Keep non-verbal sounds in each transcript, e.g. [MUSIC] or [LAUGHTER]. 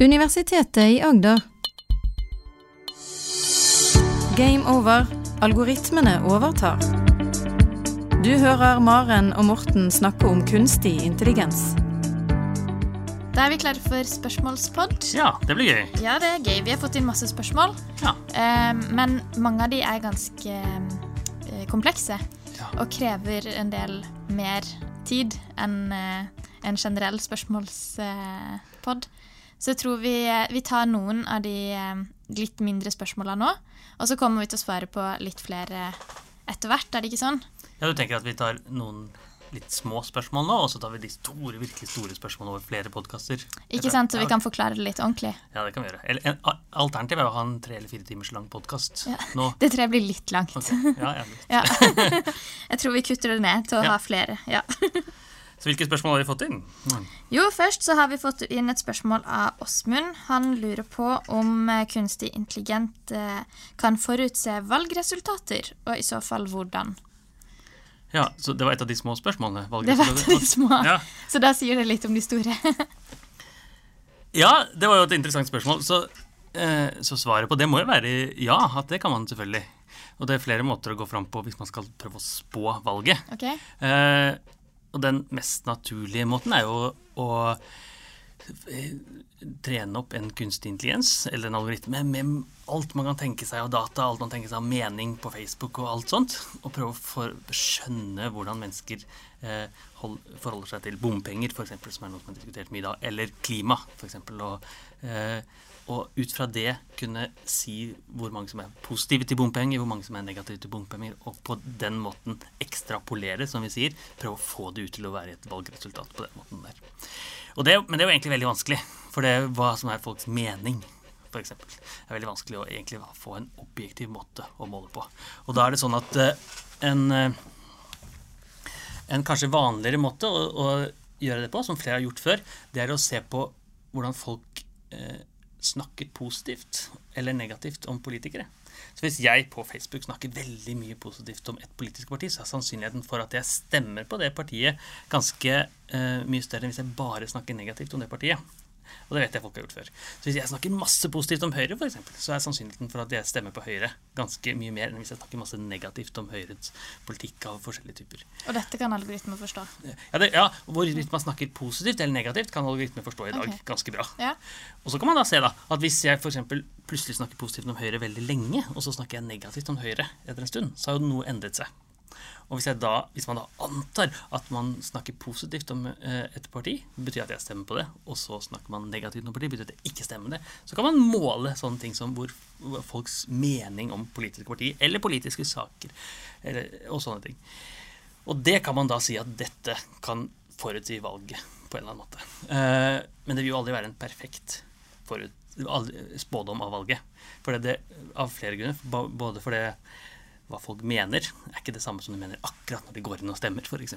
Universitetet i Agder. Game over. Algoritmene overtar. Du hører Maren og Morten snakke om kunstig intelligens. Da er vi klare for spørsmålspod. Ja, det blir gøy. Ja, det er gøy. Vi har fått inn masse spørsmål. Ja. Eh, men mange av de er ganske eh, komplekse Ja. og krever en del mer tid enn eh, en generell spørsmålspod. Så jeg tror vi, eh, vi tar noen av de eh, litt mindre spørsmåla nå, og så kommer vi til å svare på litt flere etter hvert, er det ikke sånn? ja, du tenker at vi tar noen litt små spørsmål nå, og så tar vi de store, virkelig store spørsmålene over flere podkaster? Ikke sant? Så vi kan forklare det litt ordentlig. Ja, det kan vi gjøre. Eller, en, alternativ er å ha en tre eller fire timers lang podkast Ja. nå. [LAUGHS] Det tror jeg blir litt langt. Okay. Ja, [LAUGHS] ja. Ja. [LAUGHS] jeg tror vi kutter det ned til å Ja. ha flere. Ja. Så hvilke spørsmål har vi fått inn? Mm. Jo, først så har vi fått inn et spørsmål av Åsmund. Han lurer på om eh, kunstig intelligent eh, kan forutse valgresultater, og i så fall hvordan. Ja, så det var et av de små spørsmålene. Det var et av de [LAUGHS] små, Ja. så da sier det litt om de store. [LAUGHS] ja, det var jo et interessant spørsmål. Så, eh, så svaret på det må jo være ja, at det kan man selvfølgelig. Og det er flere måter å gå fram på hvis man skal prøve å spå valget. Ok? Eh, og den mest naturlige måten er jo å eh, trene opp en kunstig intelligens, eller en algoritme, med alt man kan tenke seg av data, alt man tenker seg av mening på Facebook og alt sånt, og prøve å skjønne hvordan mennesker eh, hold, forholder seg til bompenger, f.eks., som er noe som er diskutert mye da, eller klima, f.eks. Og, eh, og ut fra det kunne si hvor mange som er positive til bompenger, hvor mange som er negative til bompenger, og på den måten ekstrapolere, som vi sier, prøve å få det ut til å være et valgresultat på den måten der. Det, men det er jo egentlig veldig vanskelig, for det er hva som er folks mening, f.eks. Det er veldig vanskelig å egentlig få en objektiv måte å måle på. Og da er det sånn at eh, en, eh, en kanskje vanligere måte å, å gjøre det på, som flere har gjort før, det er å se på hvordan folk eh, snakker positivt eller negativt om politikere. Så hvis jeg på Facebook snakker veldig mye positivt om et politisk parti, så er sannsynligheten for at jeg stemmer på det partiet ganske uh, mye større enn hvis jeg bare snakker negativt om det partiet. Og det vet jeg folk har gjort før. Så hvis jeg snakker masse positivt om Høyre, for eksempel, så er sannsynligheten for at jeg stemmer på Høyre ganske mye mer enn hvis jeg snakker masse negativt om Høyres politikk av forskjellige typer. Og dette kan algoritmer forstå. Ja, det, ja hvor man snakker positivt eller negativt, kan algoritmer forstå i dag okay. ganske bra. Ja. Og så kan man da se da, at hvis jeg for eksempel plutselig snakker positivt om Høyre veldig lenge, og så snakker jeg negativt om Høyre etter en stund, så har jo noe endret seg. Og hvis, da, hvis man da antar at man snakker positivt om eh, et parti, betyr at jeg stemmer på det, og så snakker man negativt om et parti, betyr at jeg ikke stemmer det, så kan man måle sånne ting som hvor, folks mening om politiske partier, eller politiske saker, eller, og sånne ting. Og det kan man da si at dette kan forutsi valget på en eller annen måte. Eh, men det vil jo aldri være en perfekt forut, spådom av valget. For det, det, av flere grunner. Både fordi hva folk mener, er ikke det samme som de mener akkurat når de går inn og stemmer, f.eks.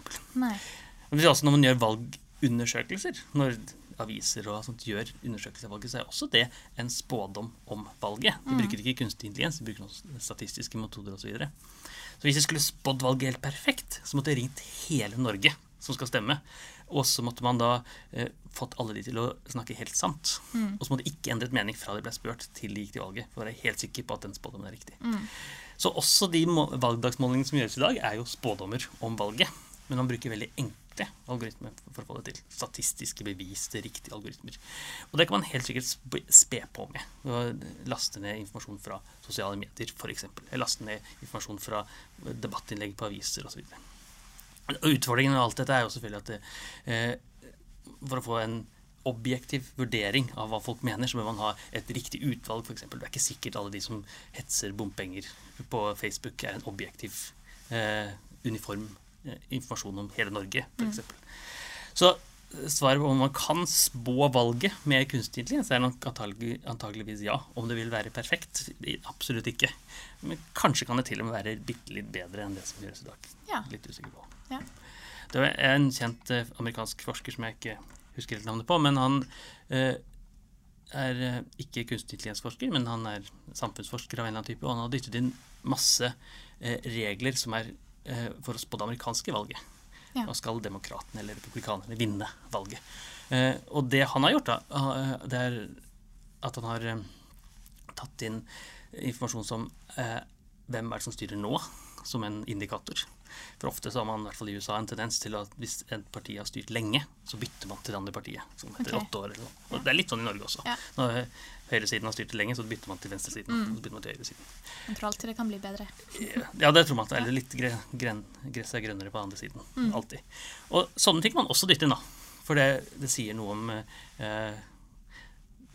Også når man gjør valgundersøkelser, når aviser og sånt gjør undersøkelser av valget, så er også det en spådom om valget. De bruker ikke kunstig intelligens, de bruker noen statistiske metoder osv. Så, videre. så hvis jeg skulle spådd valget helt perfekt, så måtte jeg ringt hele Norge som skal stemme. Og så måtte man da eh, fått alle de til å snakke helt sant. Og så måtte de ikke endret mening fra de ble spurt til de gikk til valget. For å være helt sikker på at den spådommen er riktig. Så også de må- valgdagsmålingene som gjøres i dag, er jo spådommer om valget. Men man bruker veldig enkle algoritmer for å få det til. Statistiske bevis til riktige algoritmer. Og det kan man helt sikkert spe på med. Å Laste ned informasjon fra sosiale medier, f.eks. Laste ned informasjon fra debattinnlegg på aviser osv. Utfordringen med alt dette er jo selvfølgelig at det, eh, for å få en objektiv vurdering av hva folk mener, så bør man ha et riktig utvalg, f.eks. Det er ikke sikkert alle de som hetser bompenger på Facebook, er en objektiv, eh, uniform eh, informasjon om hele Norge, f.eks. Så eh, svaret på om man kan spå valget med kunstig intelligens, er nok antagelig, antageligvis ja. Om det vil være perfekt? Absolutt ikke. Men kanskje kan det til og med være bitte litt bedre enn det som gjøres i dag. Ja. Litt usikker på. Ja. Det var en kjent eh, amerikansk forsker som jeg ikke husker helt navnet på, men han eh, er eh, ikke kunstig intelligensforsker, men han er samfunnsforsker av en eller annen type, og han har dyttet inn masse eh, regler som er eh, for å spå det amerikanske valget. Ja. Og skal demokratene eller republikanerne vinne valget. Eh, og det han har gjort, da, eh, det er at han har eh, tatt inn informasjon som eh, hvem er det som styrer nå, som en indikator. For ofte så har man i hvert fall i USA en tendens til at hvis et parti har styrt lenge, så bytter man til det andre partiet. Som etter okay. åtte år eller noe. Og det er litt sånn i Norge også. Ja. Når høyresiden har styrt lenge, så bytter man til venstresiden. Mm. Og så bytter man til høyresiden. Jeg tror alltid det kan bli bedre. Ja, det tror man. Eller litt gre gren gress er grønnere på andre siden. Mm. Alltid. Og sånne ting kan man også dytte inn, da. For det, det sier noe om eh,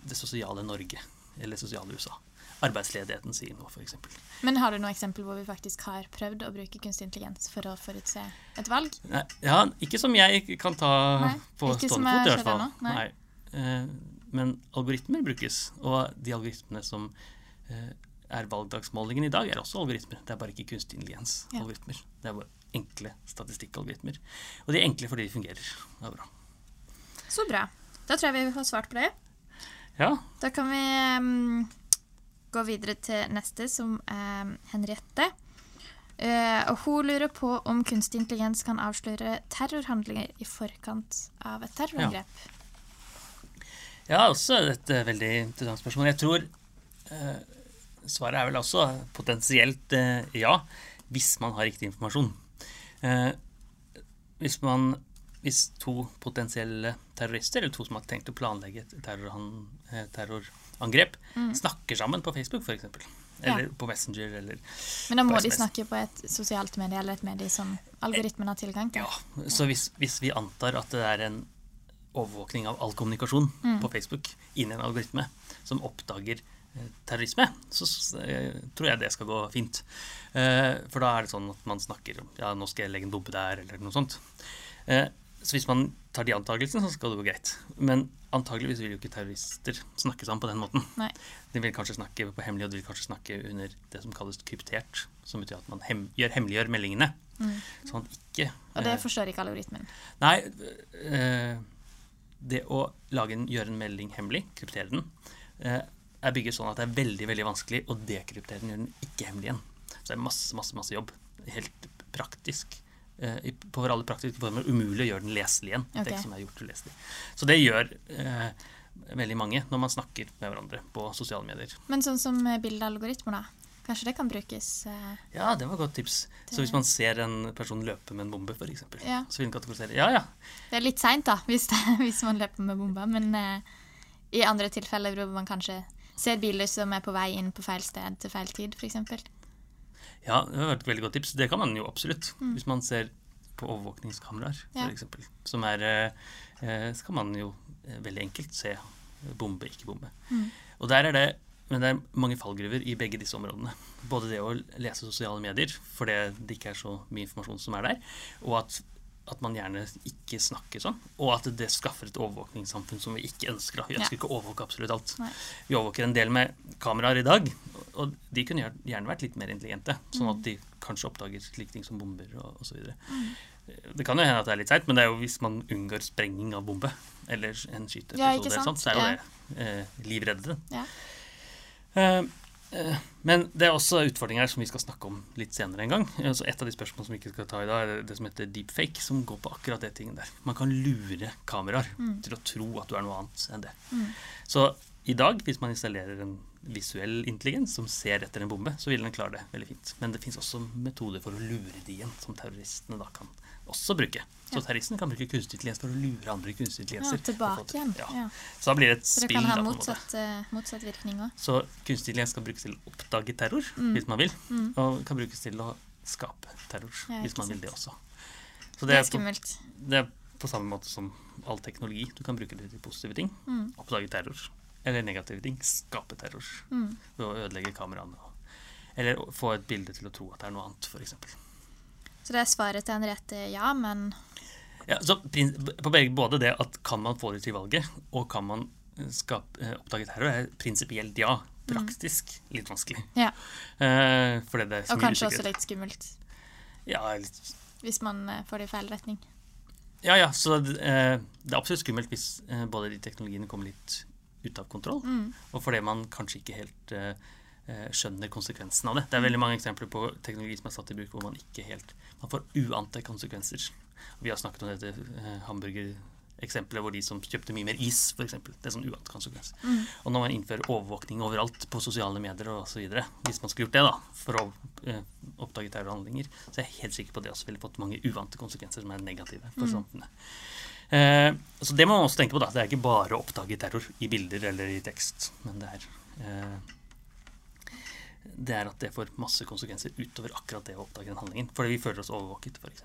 det sosiale Norge. Eller det sosiale USA. Arbeidsledigheten sier nå, f.eks. Men har du noe eksempel hvor vi faktisk har prøvd å bruke kunstig intelligens for å forutse et valg? Nei, Ja, ikke som jeg kan ta Nei, på stående fot, i hvert fall. Nei. nei. Eh, men algoritmer brukes, og de algoritmene som eh, er valgdagsmålingen i dag, er også algoritmer. Det er bare ikke kunstig intelligens-algoritmer. Det er bare enkle statistikkalgoritmer. Og de er enkle fordi de fungerer. Det er bra. Så bra. Da tror jeg vi har svart på det. Ja, Da kan vi ehm, gå videre til neste, som er Henriette. Eh, og hun lurer på om kunstig intelligens kan avsløre terrorhandlinger i forkant av et terrorangrep. ja også et eh, veldig interessant spørsmål. Jeg tror eh, svaret er vel også potensielt ja, hvis man har riktig informasjon. Hvis man hvis to potensielle terrorister, eller to som har tenkt å planlegge et terrorhan, eh, mm. snakker sammen på Facebook f.eks., eller Ja. på Messenger, eller Men da må de snakke på et sosialt medie eller et medie som algoritmen har tilgang til. Ja, så hvis, hvis vi antar at det er en overvåkning av all kommunikasjon på Facebook innen en algoritme som oppdager eh, terrorisme, så eh, tror jeg det skal gå fint. Eh, for da er det sånn at man snakker om ja, nå skal jeg legge en bombe der, eller noe sånt. Så hvis man tar de antakelsene, så skal det gå greit. Men antageligvis vil jo ikke terrorister snakke sammen på den måten. Nei. De vil kanskje snakke på hemmelig, og de vil kanskje snakke under det som kalles kryptert, som betyr at man hem gjør, hemmeliggjør meldingene. Sånn at ikke Og det eh, forstår ikke algoritmen. Nei, Øh, det å en, gjøre en melding hemmelig, kryptere den, øh, er bygget sånn at det er veldig veldig vanskelig å dekryptere den, gjøre den ikke hemmelig igjen. Så det er masse, masse, masse jobb. Helt praktisk. Eh, på alle praktiske former umulig å gjøre den leselig igjen. Okay. Tekst som er gjort uleselig. Så det gjør eh, veldig mange når man snakker med hverandre på sosiale medier. Men sånn som eh, bildealgoritmer, da. Kanskje det kan brukes eh, Ja, det var et godt tips. Til... Så hvis man ser en person løpe med en bombe, f.eks., Ja. så vil den kategorisere Ja, ja, Det er litt seint, da, [LAUGHS] hvis, det, hvis man løper med bomba. Men eh, i andre tilfeller hvor man kanskje ser biler som er på vei inn på feil sted til feil tid, f.eks. Ja, det var et veldig godt tips. Det kan man jo absolutt. Hvis man ser på overvåkningskameraer, Mm. Ja. eksempel, som er eh, eh, Så kan man jo eh, veldig enkelt se bombe, ikke bombe. Mm. Og der er det men det er mange fallgruver i begge disse områdene. Både det å lese sosiale medier, fordi det ikke er så mye informasjon som er der, og at, at man gjerne ikke snakker sånn, og at det skaffer et overvåkningssamfunn som vi ikke ønsker. Vi Ja. ønsker ikke å overvåke absolutt alt. Nei. Vi overvåker en del med kameraer i dag, og de kunne gjerne- vært litt mer intelligente, sånn Mm. at de kanskje oppdager slike ting som bomber og osv. Det kan jo hende at det er litt seigt, men det er jo hvis man unngår sprenging av bombe, eller en skyteepisode, Ja, så er jo Ja. det eh, livreddende. Ja. Eh, men det er også utfordringer som vi skal snakke om litt senere en gang. Altså et av de spørsmålene som vi ikke skal ta i dag, er det som heter deepfake, som går på akkurat det tingen der. Man kan lure kameraer til å tro at du er noe annet enn det. Så i dag, hvis man installerer en visuell intelligens som ser etter en bombe, så vil den klare det veldig fint. Men det fins også metoder for å lure de igjen, som terroristene da kan også bruke. Så terroristen kan bruke kunstig intelligens for å lure andre kunstig Ja, tilbake igjen. Ja. Ja. Så da blir det et Så det kan ha motsatt, eh, motsatt virkning òg. Så kunstig intelligens kan brukes til å oppdage terror, Mm. hvis man vil. Og kan brukes til å skape terror, Ja, hvis man vil det også. Så Det er skummelt. det er på samme måte som all teknologi. Du kan bruke det til positive ting. Mm. Oppdage terror. Eller negative ting. Skape terror. Mm. Ved å ødelegge kameraene. Eller få et bilde til å tro at det er noe annet, f.eks. Så det er svaret til Henriette ja, men Ja, så på begge, både det at kan man få det til valget, og kan man eh, skape, oppdaget oppdage terror, er prinsipielt ja. Praktisk litt vanskelig. Ja. Eh, fordi det er så Og mye kanskje også litt skummelt. Ja, litt Hvis man eh, får det i feil retning. Ja, ja, så eh, det er absolutt skummelt hvis eh, både de teknologiene kommer litt ut av kontroll, Mm. og fordi man kanskje ikke helt eh, eh, skjønner konsekvensen av det. Det er veldig mange eksempler på teknologi som er satt i bruk hvor man ikke helt Man får uante konsekvenser. Vi har snakket om dette eh, hamburgereksempelet hvor de som kjøpte mye mer is, f.eks. Det er sånn uant konsekvens. Og når man innfører overvåkning overalt på sosiale medier osv., hvis man skulle gjort det da, for å eh, oppdage terrorhandlinger, så er jeg helt sikker på at det også ville fått mange uante konsekvenser som er negative for samfunnet. Eh, så det må man også tenke på. da. Det er ikke bare å oppdage terror i bilder eller i tekst, men det er eh, det er at det får masse konsekvenser utover akkurat det å oppdage den handlingen. Fordi vi føler oss overvåket, f.eks.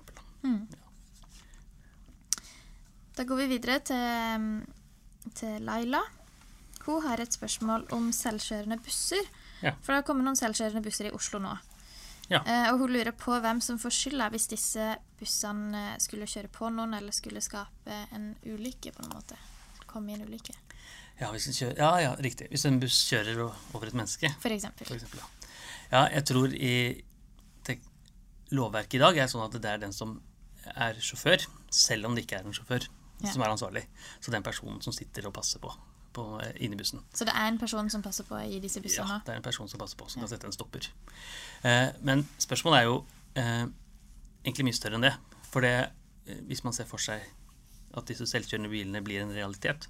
Da går vi videre til, til Laila. Hun har et spørsmål om selvkjørende busser. Ja. For det har kommet noen selvkjørende busser i Oslo nå. Ja. Eh, og hun lurer på hvem som får skylda hvis disse bussene skulle kjøre på noen eller skulle skape en ulykke på en måte. Komme i en ulykke, Ja, hvis en kjører, ja, ja, riktig. Hvis en buss kjører over et menneske, for eksempel. for eksempel. Ja. ja, jeg tror i lovverket i dag er sånn at det er den som er sjåfør, selv om det ikke er en sjåfør, Ja. som er ansvarlig. Så den personen som sitter og passer på, på i inni bussen. Så det er en person som passer på i disse bussene? Ja, det er en person som passer på, som kan sette en stopper. Eh, men spørsmålet er jo eh, egentlig mye større enn det. For det, eh, hvis man ser for seg at disse selvkjørende bilene blir en realitet,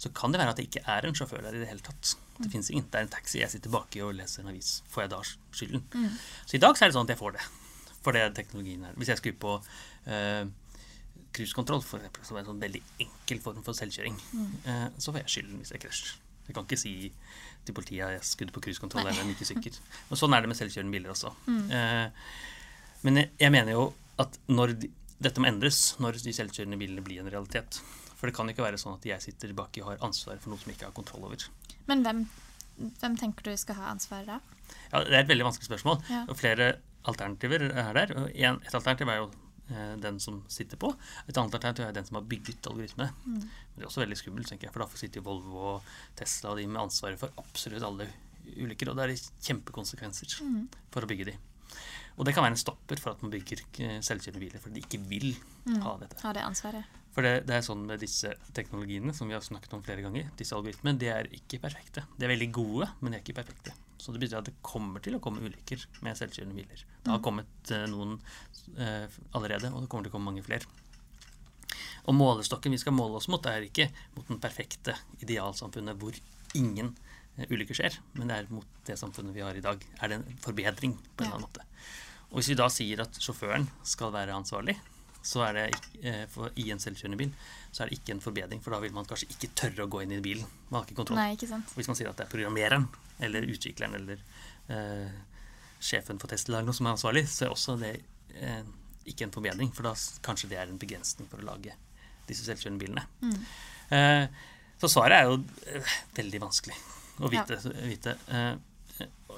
så kan det være at det ikke er en sjåfør der i det hele tatt. Det finnes ingen. Det er en taxi. Jeg sitter baki og leser en avis. Får jeg da skylden? Så i dag så er det sånn at jeg får det. For det er teknologien her. Hvis jeg skrur på eh, cruisekontroll, for eksempel, som er en sånn veldig enkel form for selvkjøring, eh, så får jeg skylden hvis jeg krasjer. Jeg kan ikke si til politiet at jeg skudde på cruisekontroll eller er ikke sikker. Og sånn er det med selvkjørende biler også. Eh, men jeg, jeg mener jo at når de, dette må endres, når de selvkjørende bilene blir en realitet. For det kan ikke være sånn at jeg sitter baki og har ansvar for noe som jeg ikke har kontroll over. Men hvem, hvem tenker du skal ha ansvaret da? Ja, Det er et veldig vanskelig spørsmål. Ja. Og flere alternativer er der. Et alternativ er jo eh, den som sitter på. Et annet alternativ er den som har bygget algoritmene. Men det er også veldig skummelt, tenker jeg, for da sitter jo Volvo og Tesla og de med ansvaret for absolutt alle ulykker. Og det er kjempekonsekvenser for å bygge de. Og det kan være en stopper for at man bygger eh, selvkjørende biler fordi de ikke vil ha dette. Ha det ansvaret? For det, det er sånn med disse teknologiene som vi har snakket om flere ganger, disse algoritmene, de er ikke perfekte. De er veldig gode, men de er ikke perfekte. Så det betyr at det kommer til å komme ulykker med selvkjørende biler. Det har kommet eh, noen eh, allerede, og det kommer til å komme mange flere. Og målestokken vi skal måle oss mot, er ikke mot den perfekte idealsamfunnet hvor ingen eh, ulykker skjer, men det er mot det samfunnet vi har i dag. Er det en forbedring på en eller annen måte? Og hvis vi da sier at sjåføren skal være ansvarlig, så er det ikke, eh, for, i en selvkjørende bil, så er det ikke en forbedring, for da vil man kanskje ikke tørre å gå inn i bilen. Man har ikke kontroll. Nei, ikke sant? Hvis man sier at det er programmereren eller utvikleren eller eh, sjefen for Tesla eller noe som er ansvarlig, så er også det eh, ikke en forbedring, for da kanskje det er en begrensning for å lage disse selvkjørende bilene. Eh, så svaret er jo eh, veldig vanskelig å vite. vite.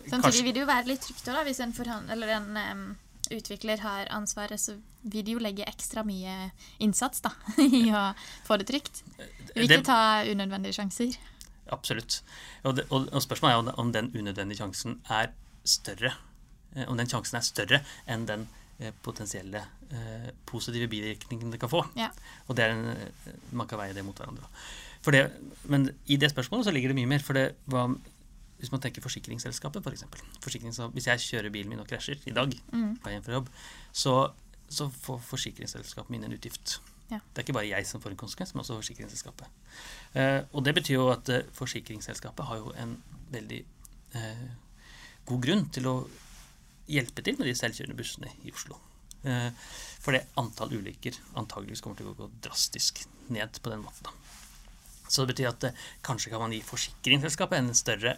Samtidig kanskje- vil det jo være litt trygt da, hvis en, en um, utvikler har ansvaret, så vil de jo legge ekstra mye innsats da, [LAUGHS] i å få det trygt. Vil ikke det- ta unødvendige sjanser. Absolutt. Og, det, og, og spørsmålet er om den unødvendige sjansen er større. eh, Om den sjansen er større enn den eh, potensielle eh, positive bivirkningen det kan få. Ja. Og det er en, eh, man kan veie det mot hverandre. Det, men i det spørsmålet så ligger det mye mer. For det, hva, hvis man tenker forsikringsselskapet, f.eks. For hvis jeg kjører bilen min og krasjer i dag på vei hjem fra jobb, så, så får forsikringsselskapet min en utgift. Ja. Det er ikke bare jeg som får en konsekvens, men også forsikringsselskapet. Eh, og det betyr jo at eh, forsikringsselskapet har jo en veldig eh, god grunn til å hjelpe til med de selvkjørende bussene i Oslo. Eh, for det antall ulykker antageligvis kommer til å gå drastisk ned på den måten. Så det betyr at eh, kanskje kan man gi forsikringsselskapet en større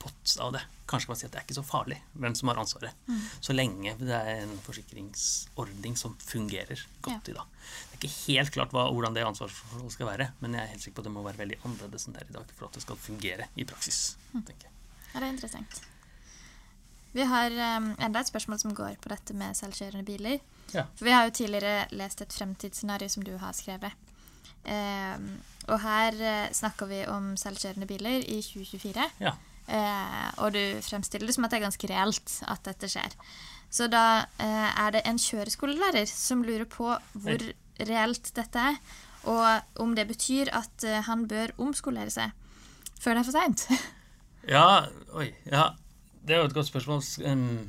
pott av det. Kanskje kan man si at det er ikke så farlig hvem som har ansvaret, så lenge det er en forsikringsordning som fungerer godt i dag. Det er ikke helt klart hva, hvordan det ansvarsforholdet skal være, men jeg er helt sikker på at det må være veldig annerledes enn det er i dag for at det skal fungere i praksis. tenker jeg. Ja, det er interessant. Vi har um, enda et spørsmål som går på dette med selvkjørende biler. Ja. For vi har jo tidligere lest et fremtidsscenario som du har skrevet. Um, og her uh, snakker vi om selvkjørende biler i 2024. Ja. Eh, og du fremstiller det som at det er ganske reelt at dette skjer. Så da eh, er det en kjøreskolelærer som lurer på hvor reelt dette er, og om det betyr at eh, han bør omskolere seg før det er for seint. [LAUGHS] Ja, oi, ja. Det er jo et godt spørsmål. Um,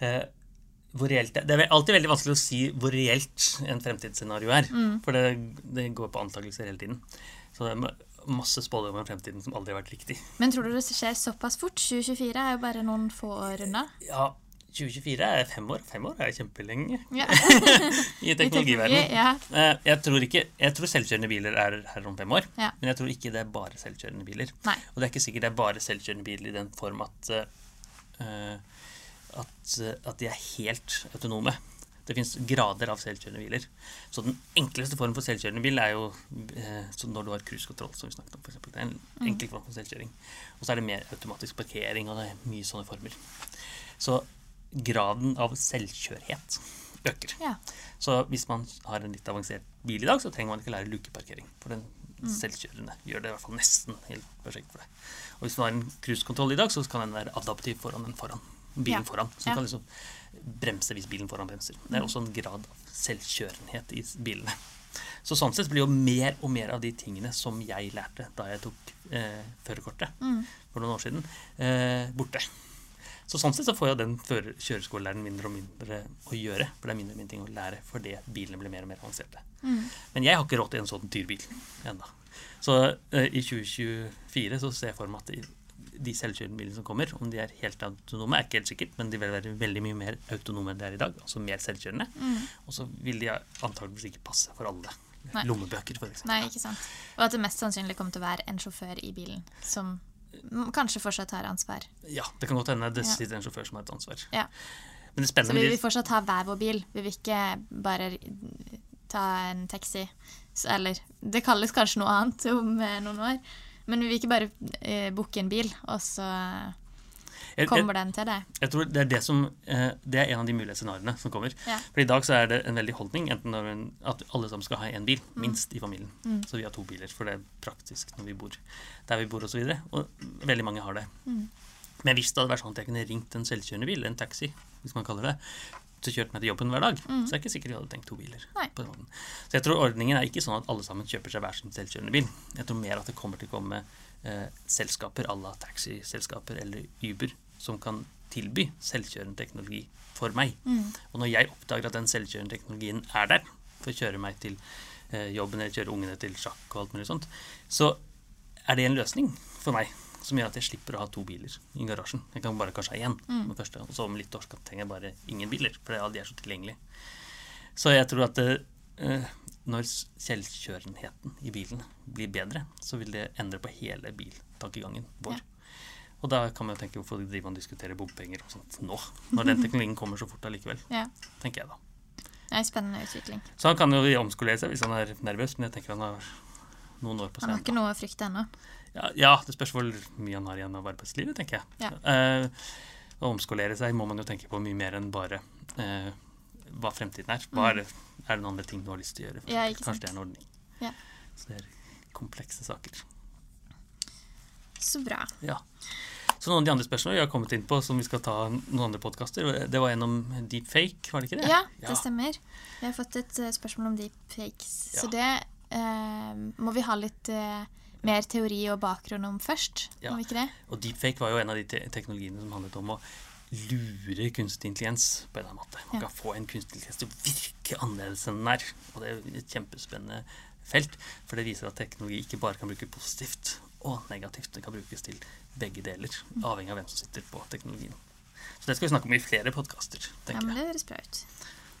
eh, hvor reelt det, det er alltid veldig vanskelig å si hvor reelt en fremtidsscenario er. For det, det går på antakelser hele tiden. Så det masse spådommer om fremtiden som aldri har vært riktig. [LAUGHS] Men tror du det skjer såpass fort? 2024 er jo bare noen få år unna. Ja, 2024 er fem år. Fem år er kjempelenge Ja. [LAUGHS] i teknologiverdenen. Ja. Eh, Jeg tror, ikke, jeg tror selvkjørende biler er her om fem år, Ja. men jeg tror ikke det er bare selvkjørende biler. Nei. Og det er ikke sikkert det er bare selvkjørende biler i den form at, uh, at, at de er helt autonome. Det fins grader av selvkjørende biler. Så den enkleste formen for selvkjørende bil er jo eh, når du har cruisekontroll, som vi snakket om. Eksempel. det er en enkel form for selvkjøring. Og så er det mer automatisk parkering, og det er mye sånne former. Så graden av selvkjørhet øker. Ja. Så hvis man har en litt avansert bil i dag, så trenger man ikke lære lukeparkering. For den selvkjørende gjør det i hvert fall nesten helt perfekt for deg. Og hvis du har en cruisekontroll i dag, så kan den være adaptiv foran den foran. Bilen Ja. foran. Så Ja. kan liksom bremse hvis bilen foran bremser. Det er også en grad av selvkjørenhet i bilene. Så sånn sett blir jo mer og mer av de tingene som jeg lærte da jeg tok eh, førerkortet for noen år siden, eh, borte. Så sånn sett så får jo den kjøreskolelæreren mindre og mindre å gjøre. For det er mindre og mindre ting å lære fordi bilene blir mer og mer avanserte. Men jeg har ikke råd til en sånn dyr bil ennå. Så eh, i 2024 så ser jeg for meg at de, de selvkjørende bilene som kommer, om de er helt autonome, er ikke helt sikkert, men de vil være veldig mye mer autonome enn de er i dag. Altså mer selvkjørende. Og så vil de antageligvis ikke passe for alle. Nei. Lommebøker, eksempel. Nei, ikke sant. Og at det mest sannsynlig kommer til å være en sjåfør i bilen som mm, kanskje fortsatt har ansvar. Ja, det kan godt hende det Ja. sitter en sjåfør som har et ansvar. Ja. Men det Så spennende vi vil vi fortsatt ha hver vår bil. Vi vil ikke bare ta en taxi. Så- Eller det kalles kanskje noe annet om eh, noen år. Men vi vil ikke bare uh, booke en bil, og så kommer den til deg. Jeg tror det er det som eh, Det er en av de mulige scenarioene som kommer. Ja. For i dag så er det en veldig holdning enten at alle sammen skal ha én bil, Mm. minst i familien. Så vi har to biler, for det er praktisk når vi bor der vi bor osv. Og, så og veldig mange har det. Mm. Men hvis det hadde vært sånn at jeg kunne ringt en selvkjørende bil, en taxi, hvis man kaller det, så kjørt meg til jobben hver dag, så er det ikke sikkert jeg hadde tenkt to biler. Mm. Så jeg tror ordningen er ikke sånn at alle sammen kjøper seg hver sin selvkjørende bil. Jeg tror mer at det kommer til å komme eh, selskaper à la taxiselskaper eller Uber som kan tilby selvkjørende teknologi for meg. Og når jeg oppdager at den selvkjørende teknologien er der for å kjøre meg til eh, jobben eller kjøre ungene til sjakk og alt mulig sånt, så er det en løsning for meg som gjør at jeg slipper å ha to biler i garasjen. Jeg kan bare kanskje ha én. Mm. første, Og så om litt år så trenger jeg bare ingen biler, for de er så tilgjengelige. Så jeg tror at eh, når selvkjørenheten i bilen blir bedre, så vil det endre på hele biltankegangen vår. Ja. Og da kan man jo tenke hvorfor driver man diskuterer bompenger og sånt nå, når den [LAUGHS] teknologien kommer så fort allikevel, Ja. tenker jeg da. Det er en spennende utvikling. Så han kan jo omskolere seg hvis han er nervøs, men jeg tenker han har noen år på Han har ikke noe å frykte ennå. Ja, ja, det spørs hvor mye han har igjen av arbeidslivet, tenker jeg. Ja. Uh, å omskolere seg må man jo tenke på mye mer enn bare uh, hva fremtiden er. Hva er, det, er det noen andre ting du har lyst til å gjøre? Mm. Ja. Kanskje det er en ordning. Ja. Så det er komplekse saker. Så bra. Ja. Så noen av de andre spørsmålene vi har kommet inn på, som vi skal ta noen andre podkaster, det var en om deepfake, var det ikke det? Ja, det stemmer. Vi har fått et eh, spørsmål om deepfakes. Så det eh, må vi ha litt eh, mer teori og bakgrunn om først. Ja. Om ikke det? Og deepfake var jo en av de te teknologiene som handlet om å lure kunstig intelligens på en eller annen måte. Man Ja. kan få en kunstig intelligens til å virke annerledes enn den er. Og det er et kjempespennende felt, for det viser at teknologi ikke bare kan brukes positivt og negativt. Det kan brukes til begge deler, Mm. avhengig av hvem som sitter på teknologien. Så det skal vi snakke om i flere podkaster, Ja, men det høres bra ut.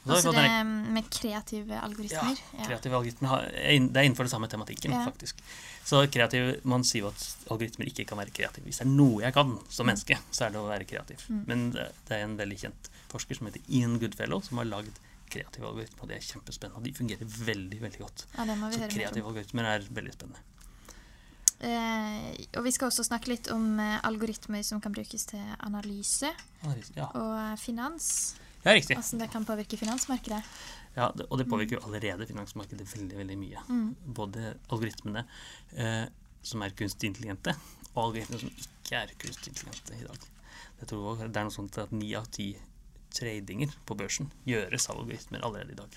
Og så har vi Altså det med kreative algoritmer. ja, kreative algoritmer er det er innenfor den samme tematikken, Ja. faktisk. Så kreativ, Man sier jo at algoritmer ikke kan være kreative. Hvis det er noe jeg kan som Mm. menneske, så er det å være kreativ. Men det, det er en veldig kjent forsker som heter Ian Goodfellow, som har lagd kreative algoritmer. Og det er kjempespennende. Og de fungerer veldig veldig godt. Ja, det må vi Så kreative algoritmer er veldig spennende. Eh, og vi skal også snakke litt om eh, algoritmer som kan brukes til analyse Ja, og eh, finans. ja riktig. Hvordan det kan påvirke finansmarkedet. Ja, det, og det påvirker jo allerede finansmarkedet veldig veldig mye. Mm. Både algoritmene eh, som er kunstig intelligente, og algoritmene som ikke er kunstig intelligente i dag. Jeg tror også det er noe sånt at ni av ti tradinger på børsen gjøres av algoritmer allerede i dag.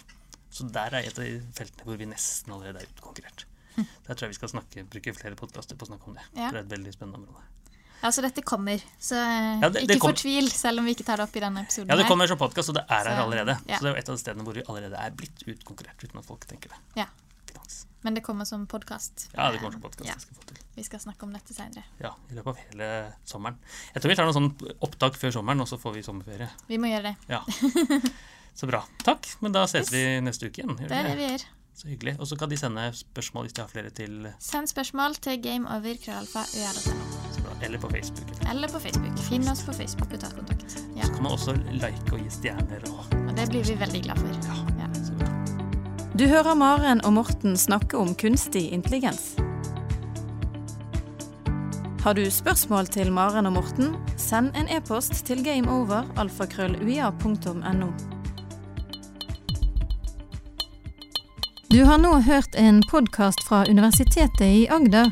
Så der er et av de feltene hvor vi nesten allerede er utkonkurrert. Der tror jeg vi skal snakke, bruke flere podkaster på å snakke om det. Ja. Det er et veldig spennende område. Altså, dette kommer, så eh, Ja, det- det ikke kom- fortvil selv om vi ikke tar det opp i denne episoden. Ja, det kommer som podkast, og det er her allerede. ja. Så det er jo et av de stedene hvor vi allerede er blitt utkonkurrert, uten at folk tenker det. Ja. Finans. Men det kommer som podkast. Ja, det kommer som podkast. Ja, skal vi skal snakke om dette seinere. Ja, I løpet av hele sommeren. Jeg tror vi tar noen sånn opptak før sommeren, og så får vi sommerferie. Vi må gjøre det. Ja. [LAUGHS] Så bra. Takk. Men da ses vi neste uke igjen. gjør Det er det vi gjør. Så hyggelig. Og så kan de sende spørsmål hvis de har flere til Send spørsmål til gameover.krøllalfa.ua.no. Eller på Facebook. Eller på Facebook. Finn oss på Facebook og ta kontakt. Ja, Så kan man også like og gi stjerner og og det blir vi veldig glad for. Ja. så bra. Du hører Maren og Morten snakke om kunstig intelligens. Har du spørsmål til Maren og Morten, send en e-post til gameover.alfakrølluia.no. Du har nå hørt en podkast fra Universitetet i Agder.